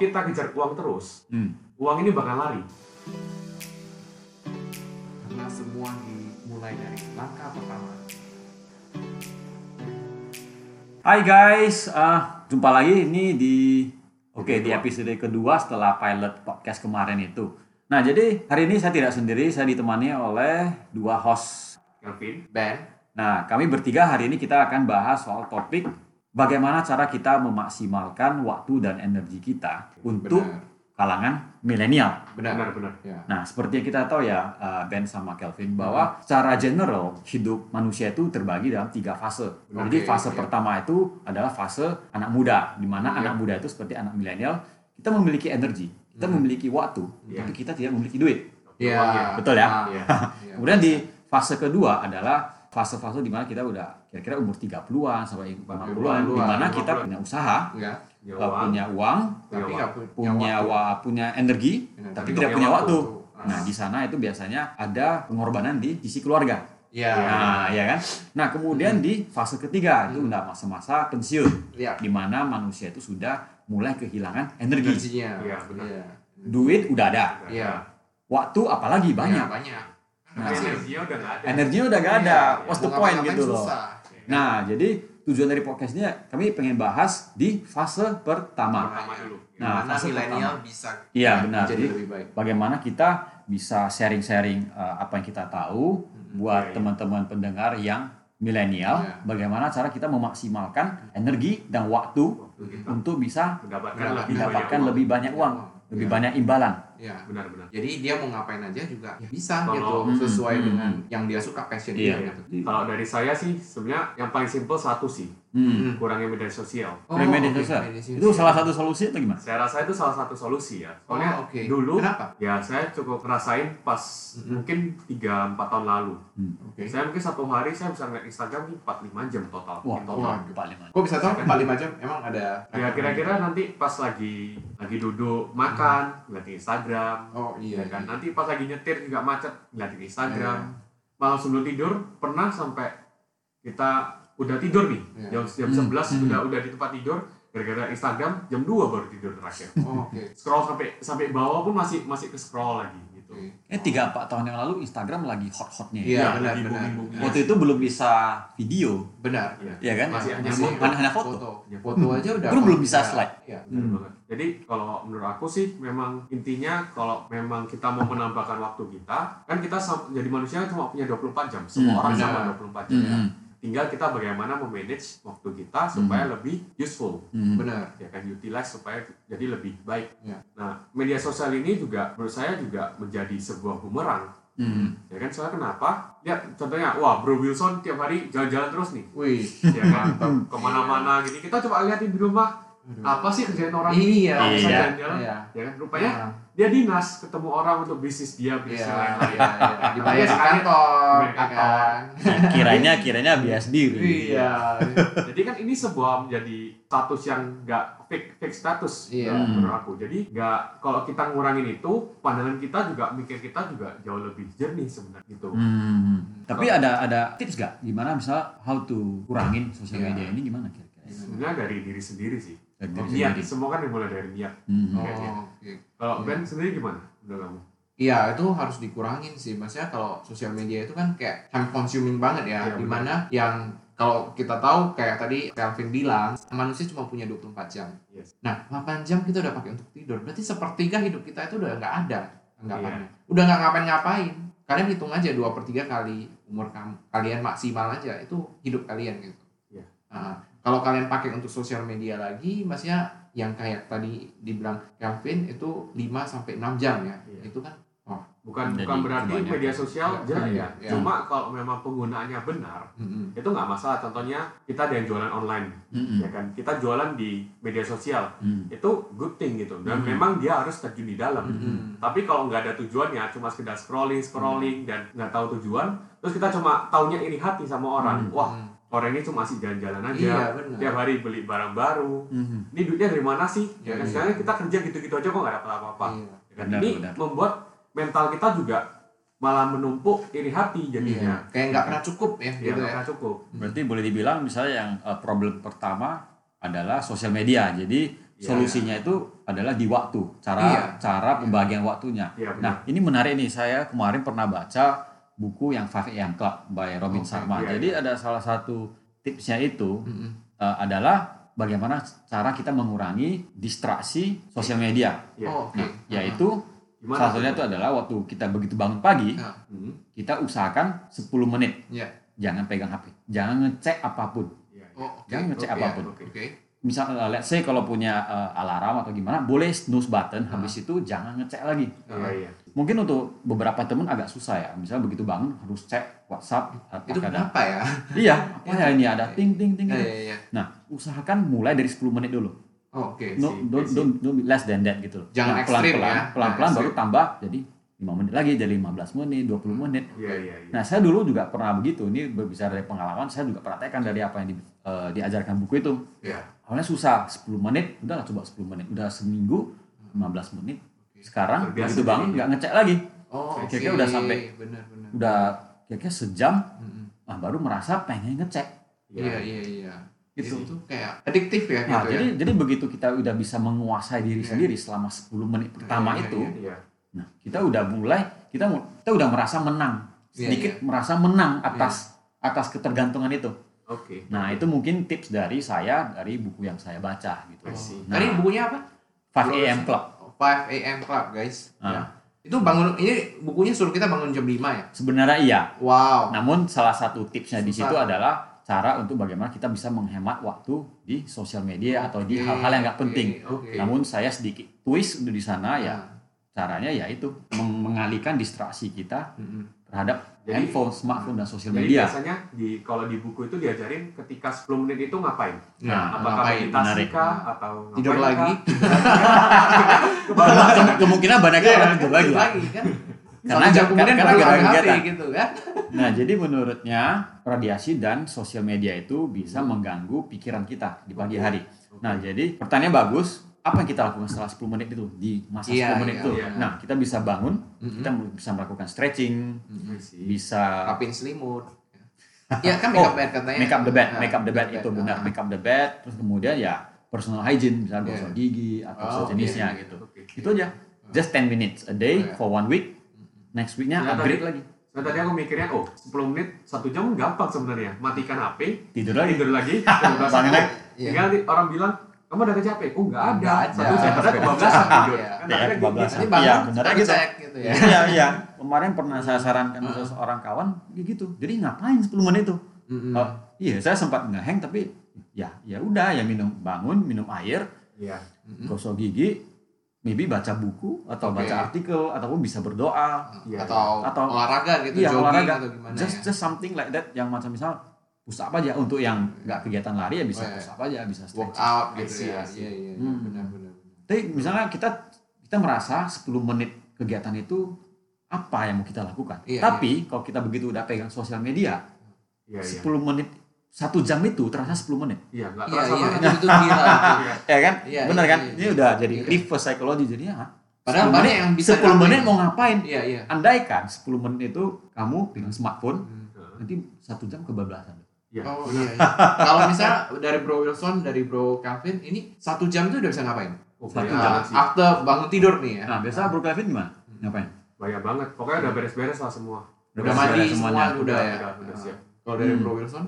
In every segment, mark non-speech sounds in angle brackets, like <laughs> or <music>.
kita kejar uang terus, Hmm. uang ini bakal lari. Karena semua dimulai dari langkah pertama. Hai guys, ah, jumpa lagi ini di oke di Kedua. episode kedua setelah pilot podcast kemarin itu. Nah jadi hari ini saya tidak sendiri, saya ditemani oleh dua host. Kelvin, Ben, Nah kami bertiga hari ini kita akan bahas soal topik bagaimana cara kita memaksimalkan waktu dan energi kita untuk Benar. kalangan milenial. benar. benar-benar. Ya. Nah, seperti yang kita tahu ya, uh, Ben sama Kelvin, bahwa secara general hidup manusia itu terbagi dalam tiga fase. Oke, Jadi fase oke. pertama itu adalah fase anak muda, di mana Iya. anak muda itu seperti anak milenial, kita memiliki energi, kita memiliki waktu, Iya. tapi kita tidak memiliki duit. Iya. Uangnya. Betul ya? Ah, Iya. iya. <laughs> Kemudian di fase kedua adalah fase-fase di mana kita udah kira-kira umur 30-an sampai 50-an, di mana kita 50-an. punya usaha. Ya, uh, uang, punya uang, Tapi Punya wa, punya energi, Iya, tapi tidak punya waktu. waktu. Nah, di sana itu biasanya ada pengorbanan di sisi keluarga. Iya. Nah, ya kan? Nah, kemudian di fase ketiga itu udah masa-masa pensiun Iya. di mana manusia itu sudah mulai kehilangan energi. Energinya. Iya, benar. Iya. Duit udah ada. Iya. Waktu apalagi banyak. Iya, banyak. Nah, energinya udah nggak ada. Energinya udah gak ada. Iya, What's the point gitu loh. susah. Nah, jadi tujuan dari podcastnya kami pengen bahas di fase pertama. Pertama dulu. Nah, Gimana fase milenial pertama. bisa Iya, benar. jadi lebih baik. bagaimana kita bisa sharing-sharing uh, apa yang kita tahu buat Iya, iya. teman-teman pendengar yang milenial, Iya. bagaimana cara kita memaksimalkan energi dan waktu Waktu untuk bisa mendapatkan Mendapatkan lebih banyak uang. lebih banyak uang, lebih banyak imbalan. Iya. Benar-benar. Jadi dia mau ngapain aja juga ya bisa Kalau- gitu sesuai Hmm, dengan hmm. yang dia suka passion Iya. dia gitu. Kalau dari saya sih sebenarnya yang paling simpel satu sih, Hmm. kurangnya media sosial. Kurang media sosial. media Itu salah satu solusi atau gimana? Saya rasa itu salah satu solusi ya. Soalnya Oh, oke. dulu Kenapa? ya saya cukup ngerasain pas Mm-mm. mungkin 3-4 tahun lalu. Oke. Saya mungkin satu hari saya bisa ngeliat Instagram 4-5 jam total. Wah, total. wah, empat lima. Kok bisa tahu 45 jam emang ada Ya kira-kira nanti pas lagi lagi duduk makan, ngeliatin Instagram, Oh iya. ya kan. Nanti pas lagi nyetir juga macet, ngeliatin Instagram. Iya. Malam sebelum tidur pernah sampai kita udah tidur nih, Iya. jam jam Hmm, 11 hmm. udah udah di tempat tidur, gara-gara Instagram jam 2 baru tidur terakhir. Oh, oke. Scroll sampai sampai bawah pun masih masih ke scroll lagi gitu. Eh tiga empat tahun yang lalu Instagram lagi hot-hotnya. Iya, Ya, benar lagi benar. booming-booming. Waktu itu belum bisa video, Benar. Iya. ya kan? Masih hanya Masih foto. hanya, hanya foto. Foto. Foto aja udah. Belum- belum bisa ya, slide. Iya. Benar Hmm. banget. Jadi kalau menurut aku sih memang intinya kalau memang kita mau menambahkan waktu kita, kan kita jadi manusia cuma punya 24 jam. Semua Hmm, orang benar. sama 24 jam. Hmm. Tinggal kita bagaimana memanage waktu kita supaya lebih useful. Hmm. Benar. Ya kan utilize supaya jadi lebih baik. Ya. Nah, media sosial ini juga menurut saya juga menjadi sebuah bumerang. Hmm. Ya kan soalnya kenapa? Lihat contohnya, wah Bro Wilson tiap hari jalan-jalan terus nih. Wih. Ya kan ke mana-mana gini. Kita coba liatin di rumah apa sih kerjaan orang Iya. Kalau bisa Iya. jalan-jalan, Iya. ya kan rupanya Nah, dia dinas ketemu orang untuk bisnis dia bisnis Iya. yang lain Iya. iya. Dibayar di kantor, ya kantor. kan? kiranya kiranya biaya sendiri. Iya. jadi kan ini sebuah menjadi status yang nggak fake fake status Iya. menurut aku jadi nggak kalau kita ngurangin itu pandangan kita juga mikir kita juga jauh lebih jernih sebenarnya gitu Hmm. Tapi ada ada tips gak gimana misalnya how to kurangin sosial Iya. media ini gimana kira-kira? sebenarnya dari diri sendiri sih diri niat sendiri. semua kan dimulai dari niat Hmm. Oh, Iya. oke. kalau Iya. Ben sendiri gimana menurut kamu Iya itu harus dikurangin sih Maksudnya kalau sosial media itu kan kayak time consuming banget ya Iya, Di mana yang kalau kita tahu kayak tadi Kelvin bilang Manusia cuma punya 24 jam Yes. Nah 8 jam kita udah pakai untuk tidur Berarti sepertiga hidup kita itu udah nggak ada anggapannya Iya. Udah nggak ngapain-ngapain Kalian hitung aja 2 per 3 kali umur kamu, kalian maksimal aja Itu hidup kalian gitu Iya. Nah, Kalau kalian pakai untuk sosial media lagi Maksudnya yang kayak tadi dibilang Kelvin itu 5 sampai 6 jam ya Iya. Itu kan bukan Jadi bukan berarti media sosial Iya, jelek ya iya. cuma kalau memang penggunaannya benar mm-mm. itu nggak masalah contohnya kita ada yang jualan online Hmm. ya kan kita jualan di media sosial Hmm. itu good thing gitu dan Hmm. memang dia harus terjun di dalam Mm-mm. tapi kalau nggak ada tujuannya cuma sekedar scrolling scrolling dan nggak tahu tujuan terus kita cuma taunya iri hati sama orang Hmm. wah Mm. Orang ini cuma asik jalan-jalan aja Iya benar. tiap hari beli barang baru Hmm. ini duitnya dari mana sih ya kan Iya. sekarang kita kerja gitu-gitu aja kok nggak dapat apa-apa Iya. Ya kan? Benar, ini benar. membuat mental kita juga malah menumpuk iri hati Iya. jadinya Kayak nggak pernah cukup ya ya gitu nggak ya. pernah cukup Berarti boleh dibilang misalnya yang eh, problem pertama adalah sosial media. Jadi Iya, solusinya itu adalah di waktu, cara Iya. cara pembagian waktunya. Iya, benar. Nah, ini menarik nih. Saya kemarin pernah baca buku yang 5 AM Club by Robin Oke, Sharma. iya, Jadi ada salah satu tipsnya itu Mm-mm. eh, adalah bagaimana cara kita mengurangi distraksi sosial media. Iya. Oh, oke. Nah, yaitu Gimana salah satunya itu adalah waktu kita begitu bangun pagi, Nah, Hmm. kita usahakan 10 menit ya. jangan pegang HP, jangan ngecek apa pun. Iya, iya. Oh, oke. Jangan ngecek Oke, apa pun. Oke. Oke. Misal eh, let's say kalau punya eh, alarm atau gimana, boleh snooze button, habis itu jangan ngecek lagi. Iya, iya. Mungkin untuk beberapa teman agak susah ya. Misalnya begitu bangun harus cek WhatsApp Itu apakah ada. kenapa ya? Iya, <laughs> apa ya ini ada ting ting ting. Iya, gitu. iya, iya. Nah, usahakan mulai dari 10 menit dulu. Oh, oke. No, see, don't, I see. don't, don't be less than that gitu. Jangan Nah, ekstrim pelan-pelan, ya. Pelan-pelan Nah, baru tambah jadi 5 menit lagi, jadi 15 menit, 20 menit. Iya, iya, iya. Nah, saya dulu juga pernah begitu. Ini berbicara dari pengalaman, saya juga praktekkan dari apa yang di- eh, diajarkan buku itu. Iya. Awalnya susah, 10 menit, udah coba 10 menit. Udah seminggu, 15 menit. Sekarang Terbiasa begitu bangun nggak ngecek lagi. Oh. Kira-kira udah sampai. Benar, benar. Udah kira-kira sejam, Mm-mm. ah, baru merasa pengen ngecek. Iya, iya, iya. Gitu. Itu kayak adiktif ya Nah, gitu jadi ya. jadi begitu kita udah bisa menguasai diri Iya. sendiri selama 10 menit pertama Iya, iya, itu, Iya. nah kita udah mulai kita kita udah merasa menang. Iya, Sedikit merasa menang atas Iya. atas ketergantungan itu. Oke. Nah, itu mungkin tips dari saya dari buku yang saya baca gitu. See. Nah, Tadi bukunya apa? 5 AM Club. Oh, 5 AM Club, guys. Ah. Ya. Itu bangun ini bukunya suruh kita bangun jam 5 ya? Sebenarnya iya. Wow. Namun salah satu tipsnya di situ adalah cara untuk bagaimana kita bisa menghemat waktu di sosial media atau di hal-hal yang nggak penting. Oke. Namun saya sedikit twist di sana ya Nah. caranya yaitu meng- mengalihkan distraksi kita terhadap Jadi- handphone, smartphone dan sosial Jadi media. biasanya di kalau di buku itu diajarin ketika 10 menit itu ngapain? Ya, Nah, Apakah ngapain? meditasi Menarik. kah atau Tidur ngapain lagi? <laughs> kah? Kem- kemungkinan banyaknya orang tidur lagi. Tidur ya. lagi kan. Karena- jam kemudian karena HP kegiatan. gitu kan. Nah, jadi menurutnya radiasi dan sosial media itu bisa mengganggu pikiran kita di pagi hari. Nah, jadi pertanyaan bagus, apa yang kita lakukan setelah 10 menit itu di masa Iya, 10 menit iya, itu? iya. Nah, kita bisa bangun, Mm-mm. kita bisa melakukan stretching, Mm-mm. bisa Rapin selimut. <laughs> Ya kan make up bed katanya. make up the bed, Nah, make up the bed itu benar, Ah. make up the bed, terus kemudian ya personal hygiene, misalnya Iya. gosok gigi atau Oh, sejenisnya oke, gitu. Oke. Itu aja. Just 10 minutes a day Oh, iya. for one week. Next weeknya Nah, upgrade tadi- lagi. Nah tadi aku mikirnya, oh 10 menit, satu jam gampang sebenarnya. Matikan HP, Tidur lagi. tidur lagi. <laughs> Bangun lagi. Iya. Tinggal di- orang bilang, kamu udah capek? Oh nggak ada. Nggak ada. Padahal kebablasan tidur. Iya. Kan Iya, kebablasan. gitu. Iya, kita gitu. gitu ya. Iya, iya. Kemarin pernah saya sarankan ke seorang kawan ya gitu. Jadi ngapain 10 menit itu? Oh, iya, saya sempat ngeheng tapi ya ya udah ya minum bangun, minum air, Iya. Gosok gigi, maybe baca buku atau Oke. baca artikel ataupun bisa berdoa. Iya, atau, Atau- olahraga gitu, Iya, jogging olahraga. atau gimana Just ya. just something like that yang macam misal push up aja untuk yang nggak kegiatan lari ya bisa Oh, iya. push up aja, bisa stretching. Workout gitu see, ya. Iya, iya, iya. Hmm. benar benar. benar. Tapi misalnya kita kita merasa 10 menit kegiatan itu apa yang mau kita lakukan. Iya, Tapi kalau kita begitu udah pegang sosial media, Iya, iya. 10 menit satu jam itu terasa 10 menit. Iya, nggak Iya, terasa iya, banget. itu itu gila itu. Iya. Ya kan? Iya, Bener iya, kan? iya. Ini udah jadi Iya. reverse psychology jadinya. ah, Padahal 10 banyak menit, yang bisa 10 dilakuin. menit mau ngapain? Iya, iya. Andaikan 10 menit itu kamu pegang smartphone, Hmm. nanti satu jam kebablasan. Iya. Oh iya. iya. Kalau misalnya dari Bro Wilson, dari Bro Calvin, ini satu jam tuh udah bisa ngapain? Oh, Satu jam. sih. After bangun tidur nih ya. Nah, biasa Bro Kevin gimana? Ngapain? Bahaya banget. Pokoknya udah beres-beres lah semua. Udah beres mandi beres semua semuanya. udah ya. Udah, udah siap. Kalau dari Hmm. Bro Wilson,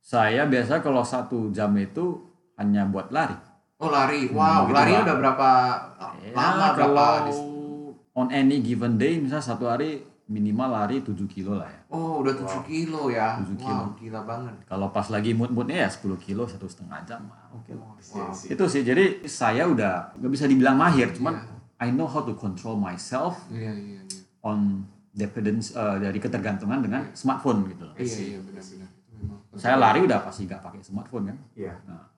Saya biasa kalau satu jam itu hanya buat lari. oh lari. Hmm, Wow, gitu, lari udah berapa Ya, lama berapa? kalau on any given day, misalnya satu hari minimal lari 7 kilo lah ya. Oh, udah 7 kilo ya. 7 Wow, gila banget. Kalau pas lagi mood-moodnya ya 10 kilo, satu setengah jam. Oke lah. Iya, Wow. sih. Itu sih, jadi saya udah nggak bisa dibilang mahir, cuman Iya. I know how to control myself Iya, iya, iya. on dependence eh, dari ketergantungan dengan smartphone gitu. loh. Iya, iya, benar-benar. Itu memang. Saya lari udah pasti nggak pakai smartphone kan. Iya. Nah,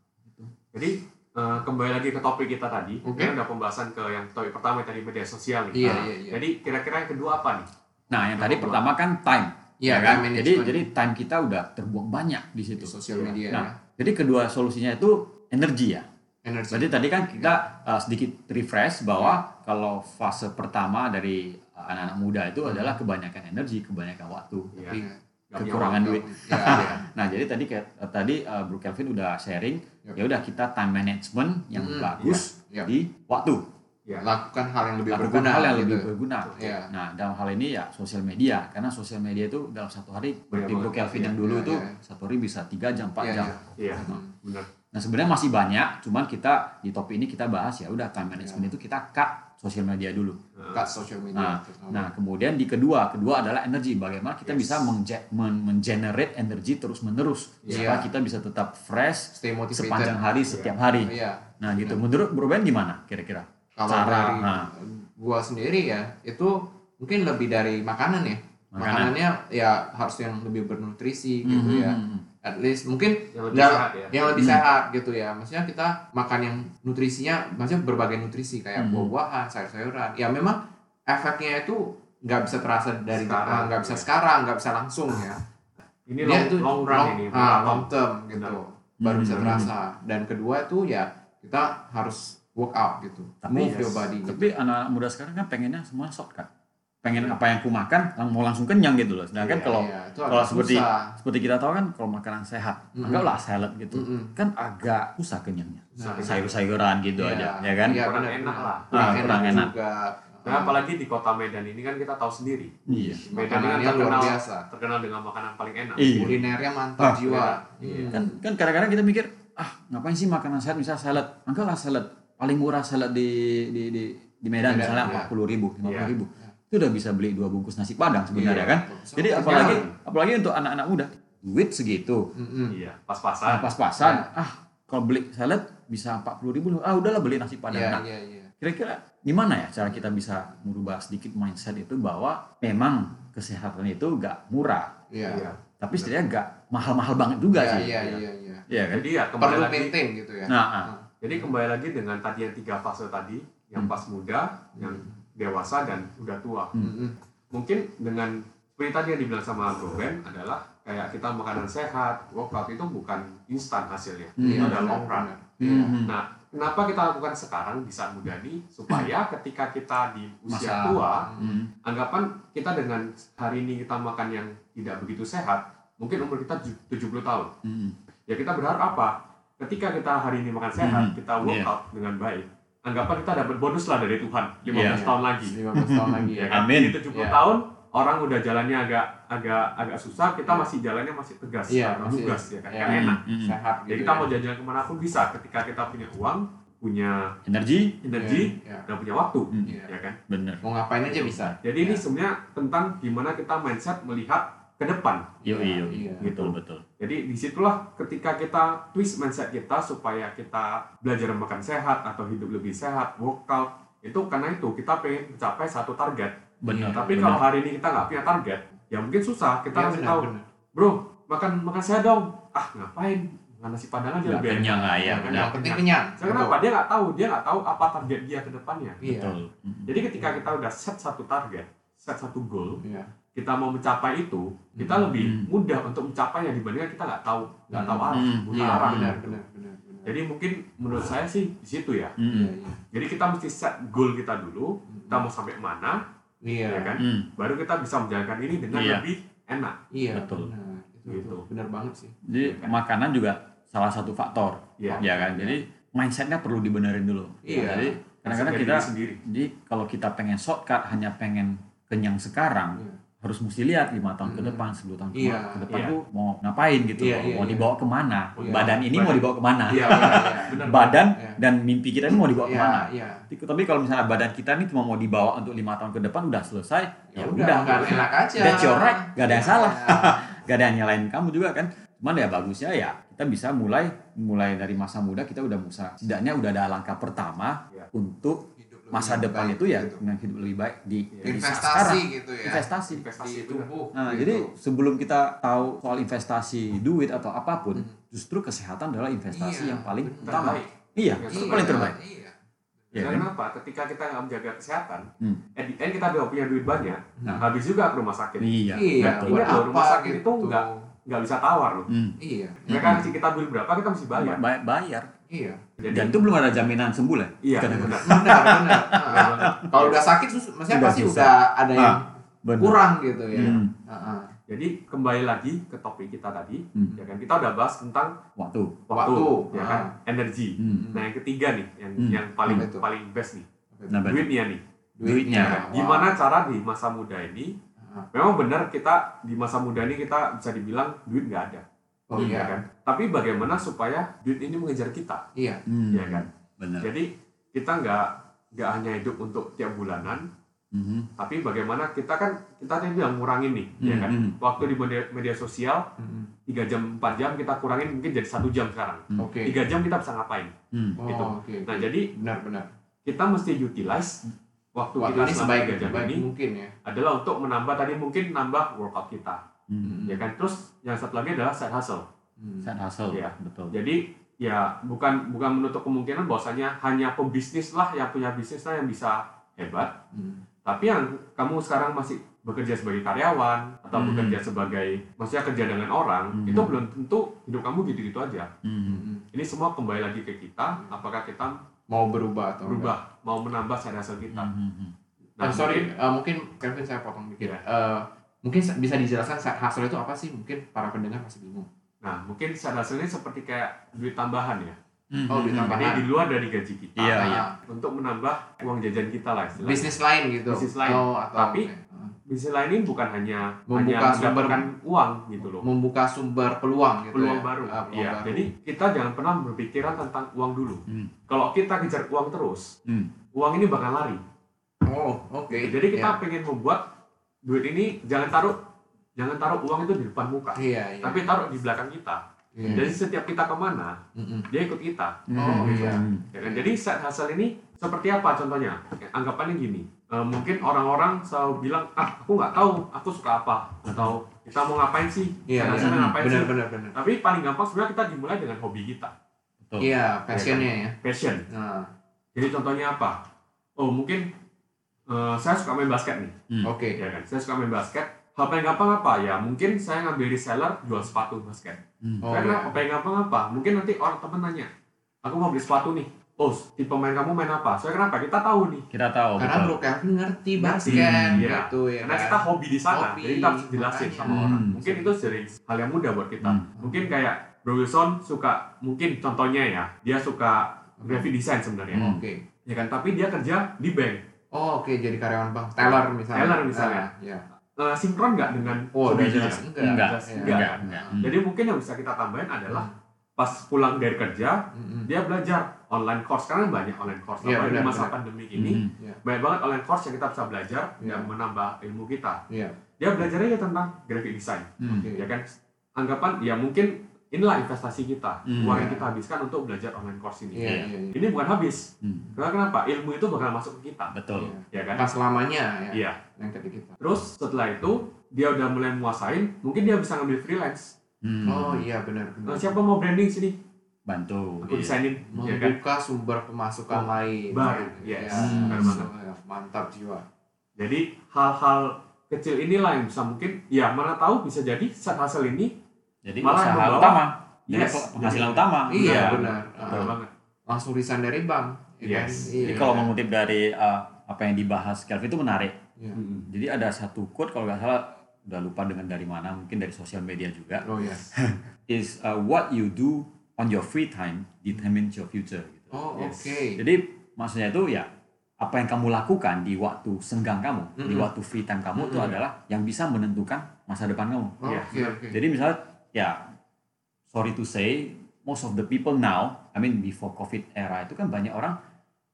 Jadi eh, kembali lagi ke topik kita tadi. Oke. Kita udah pembahasan ke yang topik pertama yang tadi media sosial nih. Iya, Nah, iya, iya. Jadi kira-kira yang kedua apa nih? Nah, yang tadi pertama kan time. Iya, ya kan? time Jadi jadi time kita udah terbuang banyak di Di situ. sosial Iya. media Nah, ya. jadi kedua solusinya itu energi ya. Energi. Jadi tadi kan kita uh, sedikit refresh bahwa kalau fase pertama dari uh, anak-anak muda itu adalah kebanyakan energi, kebanyakan waktu. Iya. Tapi punya Kekurangan duit. Ya, ya. <laughs> Nah, jadi tadi kayak eh, tadi uh, Bro Kelvin udah sharing, Yep. ya udah kita time management yang Mm, bagus iya. di waktu. Ya. Lakukan hal yang lebih Lakukan berguna. hal yang gitu. lebih berguna. Iya. Nah, dalam hal ini ya sosial media, karena sosial media itu dalam satu hari banget. Bro Kelvin Iya, yang dulu iya, itu iya. satu hari bisa 3 jam, 4 Iya, jam. iya. Iya, Hmm. benar. Nah, sebenarnya masih banyak, cuman kita di topik ini kita bahas ya udah time management Iya. itu kita cut sosial media dulu. Cut social media. Nah. Nah, kemudian di kedua, kedua adalah energi. Bagaimana kita Yes. bisa menge- men- energi terus-menerus Iya. supaya kita bisa tetap fresh stay motivated. sepanjang hari setiap hari. Iya. Nah, gitu. Menurut Bro Ben gimana kira-kira? Kalau Cara, dari nah. gua sendiri ya, itu mungkin lebih dari makanan ya. Makanan. Makanannya ya harus yang lebih bernutrisi gitu Mhm, ya. mhm. At least mungkin Yang lebih sehat ya. yang lebih Hmm. sehat gitu ya. Maksudnya kita makan yang nutrisinya, maksudnya berbagai nutrisi kayak Mhm. buah-buahan, sayur-sayuran. Ya memang efeknya itu nggak bisa terasa dari Sekarang. nggak bisa sekarang, nggak bisa langsung ya. Ini Dia long, itu long run long, ini. ah, long term gitu. Benar. Baru bisa Mhm. terasa. Dan kedua itu ya kita harus work out gitu. Tapi Move yes. your body gitu. Tapi anak-anak muda sekarang kan pengennya semua shortcut. Pengen apa yang ku makan, lang- mau langsung kenyang gitu loh. Sedangkan Iya, kalau Iya, itu kalau seperti susah. seperti kita tahu kan kalau makanan sehat, Mhm. anggaplah salad gitu. Mm-mm. Kan agak susah kenyangnya. Nah, Sayur-sayuran gitu Iya, aja, ya kan? Iya, Kurang benar, enak lah. Kurang, Ah, enak, kurang enak. juga. Nah, apalagi di kota Medan ini kan kita tahu sendiri. Iya. Medan ini kan luar terkenal biasa. terkenal dengan makanan paling enak. Iya. Kulinernya mantap Ah, jiwa. iya. Hmm. kan kan kadang-kadang kita mikir ah ngapain sih makanan sehat misalnya salad enggak lah salad paling murah salad di di di, di Medan, Medan, misalnya iya. empat puluh ribu lima Iya. ribu itu udah bisa beli dua bungkus nasi padang sebenarnya Iya. kan Bagus. jadi apalagi apalagi untuk anak-anak muda duit segitu Mm-mm. Iya, nah, pas-pasan. pas-pasan ah kalau beli salad bisa empat puluh ribu ah udahlah beli nasi padang Iya, nah iya, iya. kira-kira gimana ya cara kita bisa merubah sedikit mindset itu bahwa memang kesehatan itu gak murah Iya. Iya. tapi setidaknya gak mahal-mahal banget juga Iya, sih iya, iya, iya. Iya kan Jadi ya kembali Perlu lagi. maintain gitu ya. nah ah. Jadi kembali lagi dengan tadi yang tiga fase tadi, yang Hmm. pas muda, yang dewasa dan udah tua. Hmm. Mungkin dengan seperti tadi yang dibilang sama Bro Ben adalah kayak kita makanan sehat, workout itu bukan instan hasilnya. Hmm. Itu ada long run. Nah, kenapa kita lakukan sekarang di saat muda nih? Supaya ketika kita di usia Masa- tua, Hmm. anggapan kita dengan hari ini kita makan yang tidak begitu sehat, mungkin umur kita ju- 70 tahun. Hmm. Ya kita berharap apa? Ketika kita hari ini makan sehat, Hmm. kita workout dengan baik, anggapan kita dapat bonus lah dari Tuhan 15 Iya. tahun lagi. 15 tahun lagi <laughs> ya. Ya kan? Amin. Di 70 Iya. tahun orang udah jalannya agak agak agak susah, kita masih jalannya masih tegas, Iya, agak masih. lugas ya kan, Iya. kan enak. Hmm. Sehat Jadi gitu. kita ya. mau jalan ke mana pun bisa ketika kita punya uang, punya energi energi, Iya, dan punya waktu, Hmm. iya. ya kan. bener Mau ngapain aja bisa. Jadi ini Iya. sebenarnya tentang gimana kita mindset melihat ke depan. yo yo Iya. betul betul Jadi di situlah ketika kita twist mindset kita supaya kita belajar makan sehat atau hidup lebih sehat, workout itu karena itu kita pengen mencapai satu target. bener Tapi bener. kalau hari ini kita nggak punya target, ya mungkin susah. Kita Iya, harus benar, tahu, benar. bro makan makan sehat dong. Ah ngapain? Makan nasi padang aja Nggak lebih enak. kenyang lah ya benar Yang penting kenyang. Saya kenapa? Dia nggak tahu, dia nggak tahu apa target dia ke depannya. Iya. betul. Jadi ketika kita udah set satu target, set satu goal, Iya. Kita mau mencapai itu, kita Hmm. lebih Hmm. mudah untuk mencapainya dibandingkan kita nggak tahu, nggak tahu arah, Hmm. buta Iya, arah. benar, benar, benar, benar. Jadi mungkin menurut saya sih di situ ya. Hmm. Iya, iya. Jadi kita mesti set goal kita dulu, kita mau sampai mana, Iya. ya kan? Hmm. Baru kita bisa menjalankan ini dengan Iya. lebih enak. Iya, Betul. benar. Itu Gitu. betul. benar banget sih. jadi makanan juga salah satu faktor Iya. ya kan jadi mindsetnya perlu dibenerin dulu Iya. jadi kadang-kadang Dari kita diri sendiri. jadi kalau kita pengen shortcut hanya pengen kenyang sekarang Iya. Harus mesti lihat lima tahun ke Hmm. depan 10 tahun ke- Iya. ke depan Iya. tuh mau ngapain gitu Iya, loh. iya, mau iya. dibawa ke mana Iya. badan ini mau Badan. dibawa ke mana Iya, Iya, iya. <laughs> benar. badan Iya. dan mimpi kita ini mau dibawa Iya, ke mana iya. tapi kalau misalnya badan kita ini cuma mau dibawa untuk lima tahun ke depan udah selesai ya, udah makan enak aja. Your right, gak ada yang salah. <laughs> Iya. gak ada yang nyalain kamu juga kan cuman ya bagusnya ya kita bisa mulai mulai dari masa muda kita udah bisa setidaknya udah ada langkah pertama Ya. untuk masa depan baik itu ya gitu. dengan hidup lebih baik di, Iya. di saat investasi sekarang gitu ya. investasi Investasi di itu tubuh. Nah, gitu. jadi sebelum kita tahu soal investasi duit atau apa pun, Hmm. justru kesehatan adalah investasi Iya, yang paling benar. utama. Terbaik. Iya, Iya, itu paling terbaik. Iya. Ya, Dan kan? kenapa? Ketika kita nggak menjaga kesehatan, Hmm. at the end kita udah punya duit banyak, Nah. habis juga ke rumah sakit. Iya, Iya, betul. Ingat loh, rumah sakit gitu. itu nggak nggak bisa tawar loh. Hmm. Iya. Mereka ngasih kita duit berapa kita mesti bayar. Bay- bayar. Iya. Jadi Dan itu belum ada jaminan sembuh lah. iya benar. Benar, benar. <laughs> Kalau udah sakit, maksudnya Udah pasti susah. udah ada yang Ah, Benar. kurang gitu ya. Hmm. Heeh. Jadi kembali lagi ke topik kita tadi, Hmm. ya kan kita udah bahas tentang Waktu. waktu, Waktu, ya ah. kan, energi. Hmm. Nah yang ketiga nih, yang Hmm. yang paling itu? paling best nih, Nah, duitnya nih. Duitnya. Ya kan? Wah. Gimana cara di masa muda ini? Ah. Memang benar kita di masa muda ini kita bisa dibilang duit nggak ada, Oh ya iya. kan? Tapi bagaimana supaya duit ini mengejar kita, Iya. Hmm. ya kan? Benar. Jadi kita nggak nggak hanya hidup untuk tiap bulanan, Mhm. tapi bagaimana kita kan kita tadi bilang ngurangin nih, ya Hmm, kan? hmm. Waktu di media, media sosial Mm-mm. 3 jam 4 jam kita kurangin mungkin jadi satu jam sekarang. Hmm. Oke. Tiga jam kita bisa ngapain? Hmm. Oh, gitu. oke. Nah jadi Benar-benar. kita mesti utilize waktu, Waktu kita ini sebaik tiga jam ini mungkin ya. adalah untuk menambah tadi mungkin nambah workout kita, Hmm. ya kan? Terus yang satu lagi adalah side hustle. Hmm. Side hustle. Iya. Betul. Jadi ya bukan bukan menutup kemungkinan bahwasanya hanya pembisnis lah yang punya bisnis lah yang bisa hebat, Hmm. tapi yang kamu sekarang masih bekerja sebagai karyawan atau Hmm. bekerja sebagai maksudnya kerja dengan orang Hmm. itu belum tentu hidup kamu gitu-gitu aja. Hmm. Hmm. Ini semua kembali lagi ke kita, apakah kita Mau berubah atau enggak? berubah, mau menambah side hustle kita. Hmm. Hmm. Ah, sorry, mungkin- eh, mungkin Kevin saya potong dikit. Iya. Eh, mungkin sa- bisa dijelaskan side hustle itu apa sih? Mungkin para pendengar masih bingung. Nah, mungkin side hustle ini seperti kayak duit tambahan ya. Hmm. Oh, duit Hmm. tambahan. Jadi di luar dari gaji kita. Iya, Ah, iya. Untuk menambah uang jajan kita lah istilahnya. Bisnis lain gitu. Bisnis lain. Oh, atau Tapi- oke. Ah. Bisnis lain ini bukan hanya Membuka hanya sumber- mendapatkan uang gitu loh. membuka sumber peluang gitu Peluang ya. baru. Ah, peluang Iya. baru. Jadi kita jangan pernah berpikiran tentang uang dulu. Hmm. Kalau kita kejar uang terus, Hmm. uang ini bakal lari. oh, oke. Jadi kita Ya. pengen membuat duit ini jangan taruh jangan taruh uang itu di depan muka, Iya, iya. tapi taruh di belakang kita. Iya. Jadi setiap kita ke mana, Mm-mm. dia ikut kita. Oh, Hmm. iya. Ya kan? Jadi side hustle ini seperti apa contohnya? Ya, Anggapannya gini, eh, mungkin orang-orang selalu bilang, ah aku nggak tahu, aku suka apa, atau kita mau ngapain sih? Iya, iya. hustle ngapain Benar, sih? benar, benar. Tapi paling gampang sebenarnya kita dimulai dengan hobi kita, Betul. Iya, passionnya ya. passion. Nah, Jadi contohnya apa? Oh mungkin eh, saya suka main basket nih, Hmm. oke. ya kan? Saya suka main basket. Hal paling gampang apa ya? Mungkin saya ngambil reseller jual sepatu basket. Hmm. Oh, Karena iya. apa yang gampang apa? Mungkin nanti orang temen nanya, aku mau beli sepatu nih. Oh, tipe pemain kamu main apa? Soalnya kenapa? Kita tahu nih. Kita tahu. Karena betul. Bro Kevin ngerti Ngerti, basket iya. gitu ya. Karena kan? kita hobi di sana, Hobi, jadi kita harus jelasin makanya. sama orang. Hmm. Mungkin itu jadi hal yang mudah buat kita. Hmm. Mungkin kayak Bro Wilson suka, mungkin contohnya ya, dia suka graphic design sebenarnya. Hmm. Oke. Ya kan, tapi dia kerja di bank. Oh, oke jadi karyawan bank. Teller misalnya. Teller misalnya. Nah, ya. Eh, sinkron nggak dengan Oh, udah jelas enggak. Enggak, Ya. enggak. Enggak, enggak. Hmm. Jadi mungkin yang bisa kita tambahin adalah pas pulang dari kerja, Mm-mm. dia belajar online course. Karena banyak online course. Iya, Apalagi masa benar. pandemi ini, Hmm. banyak banget online course yang kita bisa belajar Iya. dan menambah ilmu kita. Iya. Dia belajar aja tentang graphic design. Hmm. Oke. ya kan anggapan ya mungkin inilah investasi kita Hmm. uang yang Iya. kita habiskan untuk belajar online course ini Iya, iya, iya. ini bukan habis Hmm. karena kenapa ilmu itu bakal masuk ke kita Betul. Iya. ya kan Pas selamanya ya. iya Yang tadi kita. terus setelah itu dia udah mulai menguasain mungkin dia bisa ngambil freelance Hmm. Oh iya benar Nah, benar. siapa mau branding sini Bantu. aku Iya. desainin ya kan Membuka sumber pemasukan Oh, lain. baru, Ya, yes. So, banget. ya, mantap jiwa. jadi hal-hal kecil inilah yang bisa mungkin ya mana tahu bisa jadi side hustle ini Jadi Malah usaha utama. Jadi Yes. penghasilan utama. Iya benar. benar. Ah, banget langsung resign dari bank. ya kan? Yes. Iya. Jadi kalau mengutip dari uh, apa yang dibahas Kelvin itu menarik. Iya. Mm-mm. Jadi ada satu quote kalau nggak salah udah lupa dengan dari mana, mungkin dari sosial media juga. Oh ya. <laughs> Is uh, what you do on your free time determines your future. Gitu. Oh Yes. oke. Jadi maksudnya itu ya apa yang kamu lakukan di waktu senggang kamu, di Mm-mm. waktu free time kamu itu Mm-mm. adalah yang bisa menentukan masa depan kamu. Oh, Iya. Oke oke. Jadi misalnya ya sorry to say most of the people now, I mean before COVID era itu kan banyak orang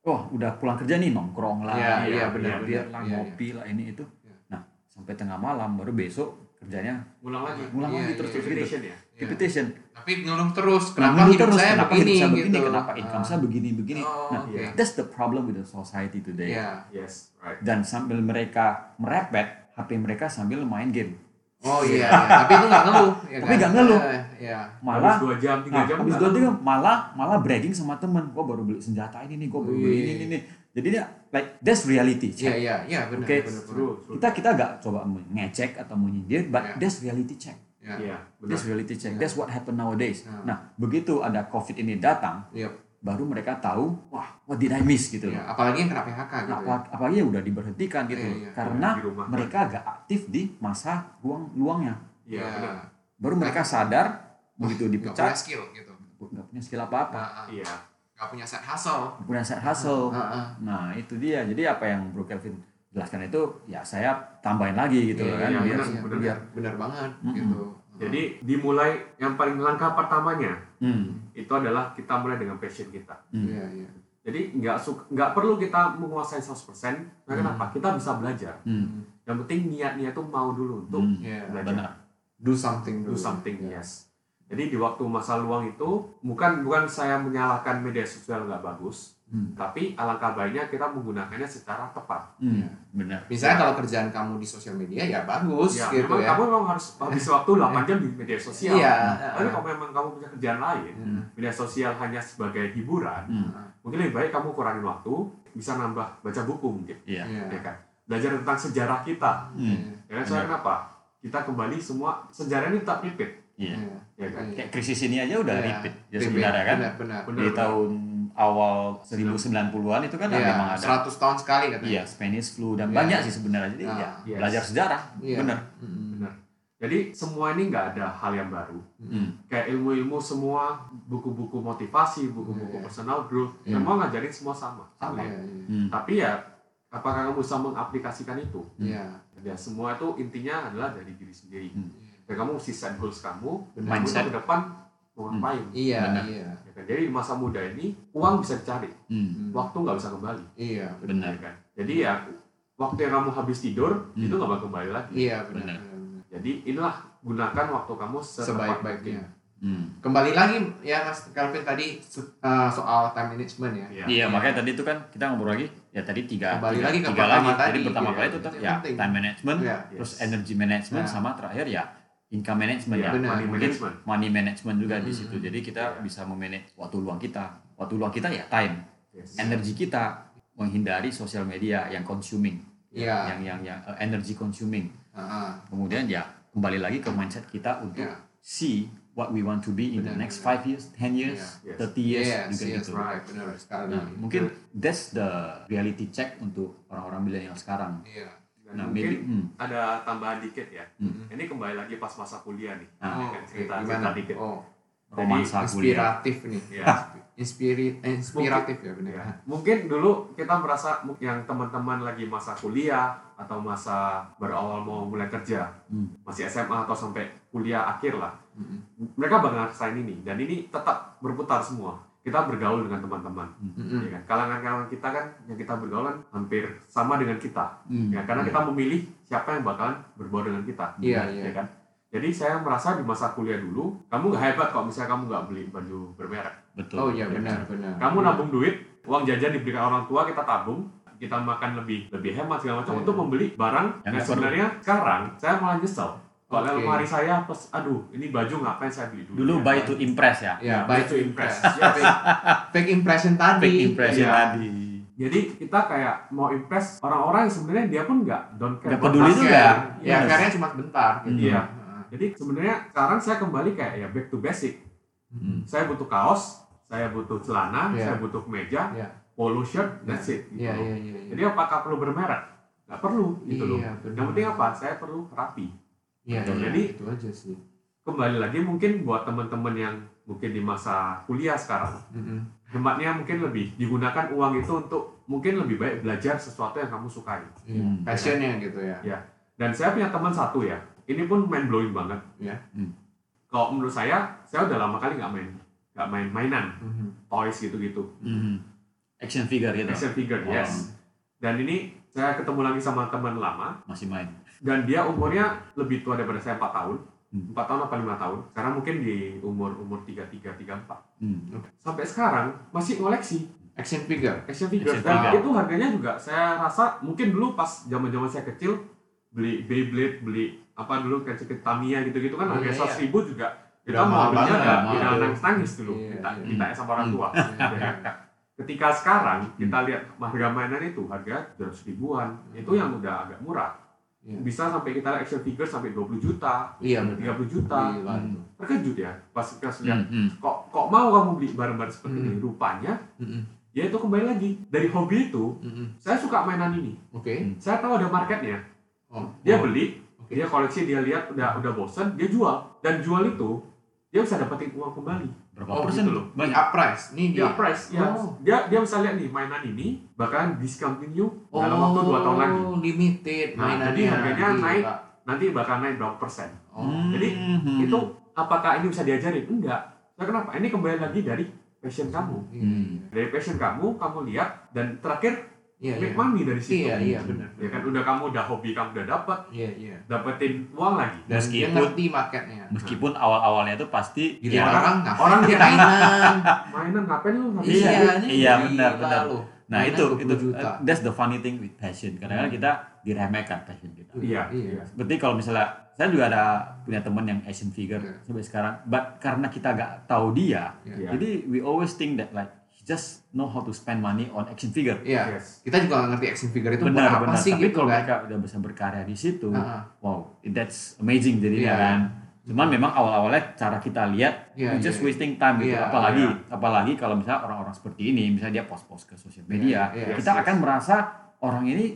wah udah pulang kerja nih nongkrong lah, Iya, ya, iya, ya, benar. biar lah Iya, ngopi lah ini itu. Iya. Nah sampai tengah malam baru besok kerjanya ulang lagi ngulang Iya, lagi iya, terus iya. terus gitu. repetition ya Iya. Repetition. Tapi ngeluh terus. Nah, Kenapa ngeluh hidup terus, saya kenapa begini hidup saya begini, gitu? kenapa income Ah. saya begini begini. Oh, nah, oke. that's the problem with the society today. Iya. yes right Dan sambil mereka merepet HP mereka sambil main game. Oh iya, iya. <laughs> tapi itu nggak ngeluh. Ya Tapi kan? nggak ngeluh. Eh, Iya. Malah habis dua jam tiga Nah, jam habis nggak dua tiga tahu. malah malah bragging sama temen, gua baru beli senjata ini nih, gua baru beli ini ini ini. Jadi dia like that's reality. Iya check. iya iya benar Oke. benar true. Kita kita gak coba ngecek atau menyindir, but Iya. that's reality check. Iya. Iya, benar. That's reality check. Iya. That's what happen nowadays. Iya. Nah, begitu ada COVID ini datang, Iya. Baru mereka tahu wah what did I miss gitu Iya, loh. apalagi yang kena PHK gitu Apa, apalagi yang udah diberhentikan gitu loh. iya. karena di rumah mereka agak aktif di masa luang luangnya ya. iya benar baru mereka sadar <laughs> begitu dipecat punya skill gitu. nggak punya skill apa apa Nah, iya nggak punya set hustle. punya side hustle Nah, ah. nah itu dia jadi apa yang Bro Kelvin jelaskan itu ya saya tambahin lagi gitu Iya, kan iya, biar, benar, benar. biar benar banget Mm-mm. gitu. Jadi dimulai yang paling langkah pertamanya hmm, itu adalah kita mulai dengan passion kita. Hmm, Iya, iya. jadi nggak nggak perlu kita menguasai 100% nah kenapa? Kita bisa belajar. Hmm, yang penting niatnya tuh mau dulu untuk hmm, Iya. belajar. Benar. Do something do dulu. something Iya. yes jadi di waktu masa luang itu bukan bukan saya menyalahkan media sosial nggak bagus Hmm. tapi alangkah baiknya kita menggunakannya secara tepat. Hmm, benar. Misalnya kalau kerjaan kamu di sosial media ya bagus ya, gitu memang ya. kamu memang harus habis waktu 8 jam di media sosial. Iya. tapi kalau memang kamu punya kerjaan lain Hmm. media sosial hanya sebagai hiburan hmm, mungkin lebih baik kamu kurangin waktu bisa nambah baca buku mungkin. Iya. Iya. ya kan? Belajar tentang sejarah kita. Hmm, ya kan? Soalnya kenapa? Kita kembali semua sejarah ini tetap repeat iya. Iya. Ya kan Iya. kayak krisis ini aja udah Iya. repeat ya Repeat. sebenarnya kan Benar, benar. Benar. di tahun awal 1090-an itu kan Iya, memang ada 100 tahun sekali katanya. iya Spanish flu dan Iya. banyak sih sebenarnya jadi Ah, ya yes. belajar sejarah Iya. benar Mm-mm. benar jadi semua ini nggak ada hal yang baru hmm, kayak ilmu-ilmu semua buku-buku motivasi buku-buku Iya. personal growth Iya. semua ngajarin semua sama sama Iya, iya. hmm, tapi ya apakah kamu bisa mengaplikasikan itu Iya. ya semua itu intinya adalah dari diri sendiri Hmm. Dan kamu mesti set goals kamu Benar. kamu ke depan mau ngapain Iya, Benar. iya. Ya kan? jadi di masa muda ini uang bisa dicari hmm, Hmm. waktu nggak bisa kembali Iya, benar ya kan? jadi ya waktu yang kamu habis tidur Hmm. itu nggak bakal kembali lagi Iya, benar. Benar. jadi inilah gunakan waktu kamu Sebaik-baiknya. hmm. Kembali lagi ya Mas Calvin tadi uh, soal time management ya. Iya. Iya, makanya tadi itu kan kita ngobrol lagi, ya tadi tiga, Kembali tiga, lagi ke tiga pertama lagi. tadi, Jadi pertama iya, kali itu ya penting. time management, Iya. terus Yes. energy management, Nah. sama terakhir ya income management Iya, ya. benar. money management money management juga di Hmm. situ. Jadi kita Iya. bisa memanage waktu luang kita. Waktu luang kita ya time, Yes. energi kita menghindari sosial media yang consuming, Iya. yang yang yang uh, energy consuming. Heeh. Kemudian ya kembali lagi ke mindset kita untuk Iya. see what we want to be in the next benar. five years, ten years, Iya. Yes. thirty years Yes, juga yes, gitu. right, benar sekali. Nah, mungkin that's the reality check untuk orang-orang milenial sekarang. Iya. Nah, mungkin maybe hmm, ada tambahan dikit ya hmm. ini kembali lagi pas masa kuliah nih Nah, Oh, kan, cerita Gimana? cerita dikit Oh, romansa kuliah. inspiratif nih. ya Inspirit, eh, inspiratif ya benar. Ya, mungkin dulu kita merasa yang teman-teman lagi masa kuliah atau masa berawal mau mulai kerja, Hmm. masih SMA atau sampai kuliah akhir lah, Mm-mm. mereka bakal ngerasain ini dan ini tetap berputar semua. Kita bergaul dengan teman-teman, Mm-mm. ya kan? Kalangan-kalangan kita kan yang kita bergaul kan hampir sama dengan kita, Hmm. ya karena Iya. kita memilih siapa yang bakalan berbaur dengan kita, Iya, ya iya. kan? Jadi saya merasa di masa kuliah dulu, kamu nggak hebat kok misalnya kamu nggak beli baju bermerek. Betul. Oh iya benar benar. kamu nabung duit uang jajan diberikan orang tua kita tabung kita makan lebih lebih hemat segala macam Iya. untuk membeli barang Yang yang sebenarnya sekarang saya malah nyesel kalau Oke. lemari saya pas aduh ini baju ngapain saya beli dulu Dulu ya? buy to impress ya. Ya, buy baik to impress. Ya, fake, fake impression tadi. Fake impression Iya. tadi. jadi kita kayak mau impress orang-orang yang sebenarnya dia pun nggak don't care Nggak peduli juga. Ya, Yes. akhirnya cuma sebentar gitu. Iya. Heeh. jadi sebenarnya sekarang saya kembali kayak ya back to basic Hmm. saya butuh kaos saya butuh celana Iya. saya butuh kemeja Iya. polo shirt that's it gitu Iya loh. iya iya. iya. jadi apakah perlu bermerek nggak perlu gitu loh Iya, benar. yang penting apa saya perlu rapi Iya, Betul. iya, Jadi- itu aja sih. kembali lagi mungkin buat teman-teman yang mungkin di masa kuliah sekarang Mm-mm. hematnya mungkin lebih digunakan uang itu untuk mungkin lebih baik belajar sesuatu yang kamu sukai. Hmm. Passionnya gitu ya. dan saya punya teman satu ya ini pun mind blowing banget Ya. Hmm. kalau menurut saya saya udah lama kali nggak main nggak main mainan Mhm. toys gitu-gitu Hmm. Action figure gitu. action figure Oh, yes dan ini saya ketemu lagi sama teman lama Masih main. dan dia umurnya lebih tua daripada saya 4 tahun Hmm. 4 tahun apa 5 tahun sekarang mungkin di umur umur 33 34 Hmm. sampai sekarang masih ngoleksi Action figure. action figures Action dan figure. itu harganya juga saya rasa mungkin dulu pas zaman zaman saya kecil beli Beyblade beli apa dulu kayak sedikit Tamiya gitu-gitu kan Oh, harga iya, ribu juga kita mau belinya banget, udah mahal. udah nangis nangis dulu Iya, kita iya. kita sama orang Hmm. tua <laughs> Iya. Ketika sekarang kita lihat harga mainan itu harga 200 ribuan itu yang udah agak murah Iya. bisa sampai kita action figure sampai 20 juta Iya benar. 30 juta Gila Hmm. terkejut ya pas kita lihat Hmm. Hmm. kok kok mau kamu beli barang-barang seperti Hmm. ini rupanya Mm-mm. ya itu kembali lagi dari hobi itu Mm-mm. saya suka mainan ini Oke. saya tahu ada marketnya Oh. dia Oh. beli Oke. dia koleksi dia lihat udah udah bosen dia jual dan jual itu dia bisa dapetin uang kembali Berapa Oh, persen gitu loh. Di Banyak. up price. Nih dia dia. price ya Oh. dia dia bisa lihat nih mainan ini bakalan discounting you dalam waktu dua tahun lagi Oh, limited Nah, mainannya. jadi harganya Gila. naik. nanti bakal naik berapa persen Oh. Jadi, Mhm. itu apakah ini bisa diajarin enggak nah, kenapa ini kembali lagi dari passion kamu Iya, Hmm. dari passion kamu kamu lihat dan terakhir Iya, iya. make money dari situ Iya, iya, benar. ya kan udah kamu udah hobi kamu udah dapat Iya, iya. dapetin uang lagi Dan dia Meskipun- ngerti marketnya. Meskipun awal-awalnya itu pasti Gila ya, orang ngapain orang dia <laughs> mainan. mainan ngapain lu ngapain Iya, iya, gila benar, benar. lu. Nah Mainan itu 20 itu juta. uh, that's the funny thing with passion. Kadang-kadang Hmm. kita diremehkan passion kita. Iya, Iya. Seperti kalau misalnya saya juga ada punya teman yang action figure Iya. sampai sekarang, but karena kita gak tahu dia, Iya. jadi we always think that like just know how to spend money on action figure. Iya. yes Kita juga ngerti action figure itu buat benar apa benar. sih Tapi gitu kalau kan. mereka udah bisa berkarya di situ, Ah, ah. wow, that's amazing jadinya Iya. kan. Cuman memang awal-awalnya cara kita lihat, Iya, we just iya. wasting time gitu. Iya, apalagi, iya. apalagi kalau misalnya orang-orang seperti ini, misalnya dia post-post ke sosial media, Iya, iya. kita Yes, akan merasa orang ini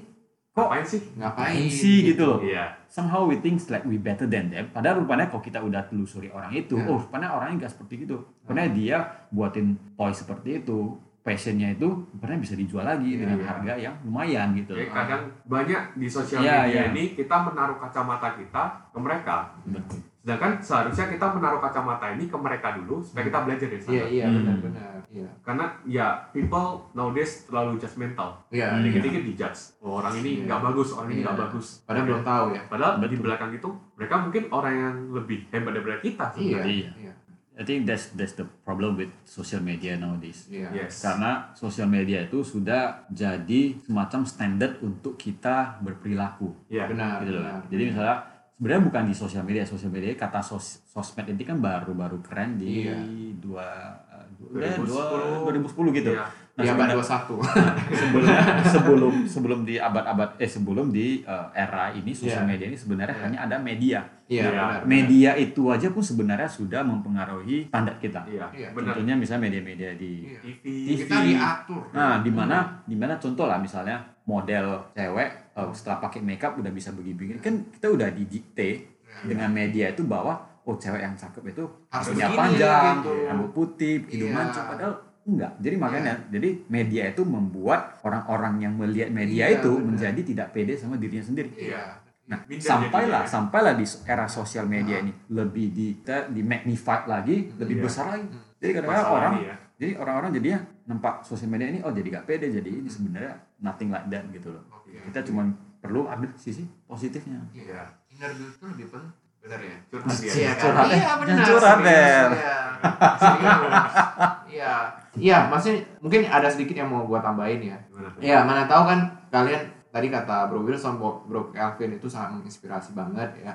kok ngapain sih Ngapain sih gitu loh. iya Somehow we think like we better than them. Padahal rupanya kalau kita udah telusuri orang itu, Iya. oh rupanya orangnya nggak seperti gitu. Rupanya dia buatin toy seperti itu, passionnya itu rupanya bisa dijual lagi Iya, dengan iya. harga yang lumayan gitu. Jadi kadang banyak di sosial Iya, media iya. ini kita menaruh kacamata kita ke mereka Betul. Sedangkan seharusnya kita menaruh kacamata ini ke mereka dulu supaya kita belajar dari sana Iya, iya, Hmm. benar-benar. Iya. karena ya people nowadays terlalu judgmental Iya, Hmm. iya. dikit-dikit dijudge oh, orang ini Iya. nggak bagus orang ini Iya. nggak bagus Padahal belum tahu ya. padahal di Betul. belakang itu mereka mungkin orang yang lebih hebat daripada kita Iya. sebenarnya. Iya. Iya. I think that's that's the problem with social media nowadays. Iya. yes Karena sosial media itu sudah jadi semacam standar untuk kita berperilaku. Iya. Benar. gitu loh. benar. Jadi misalnya sebenarnya bukan di sosial media, sosial media kata sos, sosmed ini kan baru-baru keren di Iya. dua, dua, 2010. 2010 gitu. Iya. Nah, Di abad sebenarnya- 21. sebelum sebelum sebelum di abad-abad eh sebelum di eh, era ini sosial Iya. media ini sebenarnya Iya. hanya ada media. Iya, Iya. benar. Media itu aja pun sebenarnya sudah mempengaruhi standar kita. iya Iya. benar Contohnya misalnya media-media di Iya. TV TV. Kita diatur. Nah, di mana di mana contoh lah misalnya model cewek eh, setelah pakai makeup udah bisa begini-begini kan kita udah didikte Iya. dengan media itu bahwa oh cewek yang cakep itu Harus rambutnya begini, panjang, gitu. rambut putih, hidung Iya. mancung padahal enggak. Jadi makanya jadi media itu membuat orang-orang yang melihat media Iya, itu benar. menjadi tidak pede sama dirinya sendiri. Iya. Nah, Minder sampailah jadinya. sampailah di era sosial media Ah. ini lebih di di magnified lagi, lebih Iya. besar lagi. Hmm. Jadi kadang-kadang orang ya. jadi orang-orang jadinya nampak sosial media ini oh jadi gak pede jadi ini sebenarnya nothing like that gitu loh. Oke. Kita cuma perlu ambil sisi positifnya. Iya. Inner beauty itu lebih penting. Benar ya? curhat Iya, kan? Curhat. Iya, benar. Curhat. Iya. Iya. Iya, maksudnya mungkin ada sedikit yang mau gua tambahin ya. Iya, mana tahu kan kalian tadi kata Bro Wilson, Bro, Bro Calvin itu sangat menginspirasi banget ya.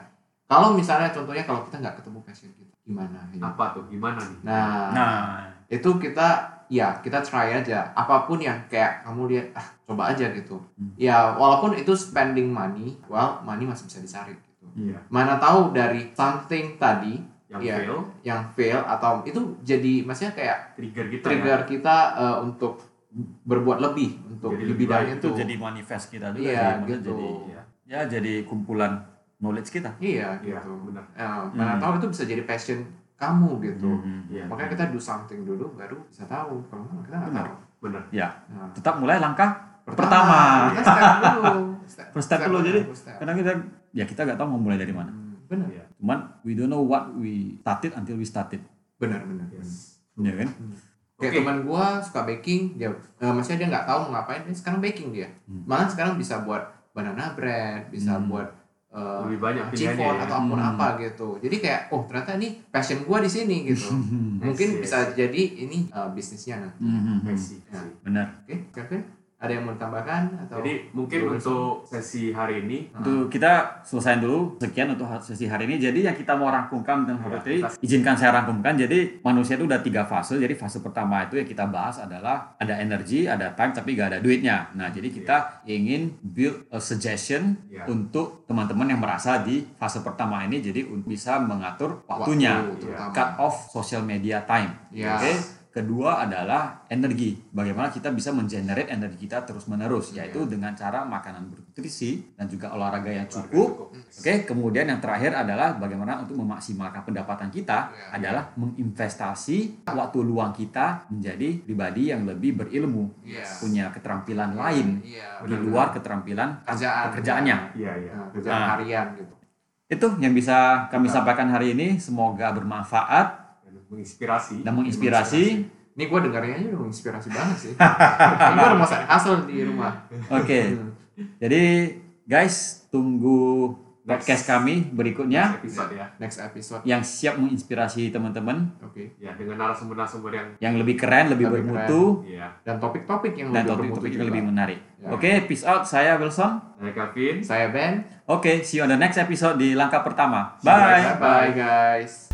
Kalau misalnya contohnya kalau kita nggak ketemu passion kita, gimana? gitu. apa tuh gimana nih Nah, Nah, itu kita ya kita try aja apa pun yang kayak kamu lihat ah coba aja gitu. Hmm. Ya walaupun itu spending money, well money masih bisa dicari gitu. iya Mana tahu dari something tadi yang Iya. fail yang fail atau itu jadi maksudnya kayak trigger kita trigger kita eh, untuk berbuat lebih untuk Jadi di lebih bidang itu itu. jadi manifest kita juga Iya, sih. Gitu. jadi ya. ya jadi kumpulan knowledge kita. Iya Iya, gitu. benar. Eh, mana Hmm. tahu itu bisa jadi passion kamu gitu. Mhm. Iya. Makanya kita do something dulu baru bisa tahu. Kalau nggak kita nggak Benar. tahu. benar Ya, Nah, tetap mulai langkah pertama, Pertama. kita step dulu. <laughs> Step, First step dulu, jadi step. kadang kita ya kita nggak tahu mau mulai dari mana. Hmm, benar, Iya. Cuman we don't know what we started until we started. benar, benar. yes Ya kan? Kayak Oke. teman gua suka baking, dia eh, maksudnya dia nggak tahu mau ngapain, dia sekarang baking dia. Hmm. Malah sekarang bisa buat banana bread, bisa Hmm. buat eh, lebih banyak pilihannya ya. atau apa pun Hmm. apa gitu. Jadi kayak oh ternyata ini passion gua di sini gitu. <laughs> Mungkin Yes, yes. bisa jadi ini eh, bisnisnya nanti. See, I Ya. see. Benar. Oke, Kevin, Ada yang mau ditambahkan atau? Jadi mungkin Wilson? untuk sesi hari ini Untuk kita selesai dulu sekian untuk sesi hari ini. Jadi yang kita mau rangkumkan dan Ya, tadi kita- izinkan saya rangkumkan. Jadi manusia itu udah tiga fase. Jadi fase pertama itu yang kita bahas adalah ada energi, ada time, tapi gak ada duitnya. Nah jadi kita ingin build a suggestion Ya. untuk teman-teman yang merasa di fase pertama ini. Jadi untuk bisa mengatur waktunya, Waktu, terutama. cut off social media time. Ya. Oke. Kedua adalah energi. Bagaimana kita bisa mengenerate energi kita terus-menerus, yaitu dengan cara makanan bernutrisi dan juga olahraga yang cukup. Oke, kemudian yang terakhir adalah bagaimana untuk memaksimalkan pendapatan kita Ya. adalah menginvestasi waktu luang kita menjadi pribadi yang lebih berilmu, Iya. punya keterampilan lain Iya. di luar keterampilan Kerjaan. pekerjaannya. Iya, iya. Nah, kerjaan Nah. harian gitu. Itu yang bisa kami sampaikan hari ini. Semoga bermanfaat menginspirasi. dan menginspirasi. Ini gue dengarnya aja udah menginspirasi banget sih. Ini gue udah mau hustle di rumah. Oke. Jadi guys, tunggu podcast kami berikutnya episode ya. Next episode. yang siap menginspirasi teman-teman Oke. Ya, dengan narasumber-narasumber yang yang lebih keren, lebih Lebih bermutu iya. Dan topik-topik yang dan lebih topik-topik yang lebih menarik. Ya. Oke, peace out. Saya Wilson. Saya Kevin. Saya Ben. Oke, see you on the next episode di langkah pertama. Bye. guys. Bye guys.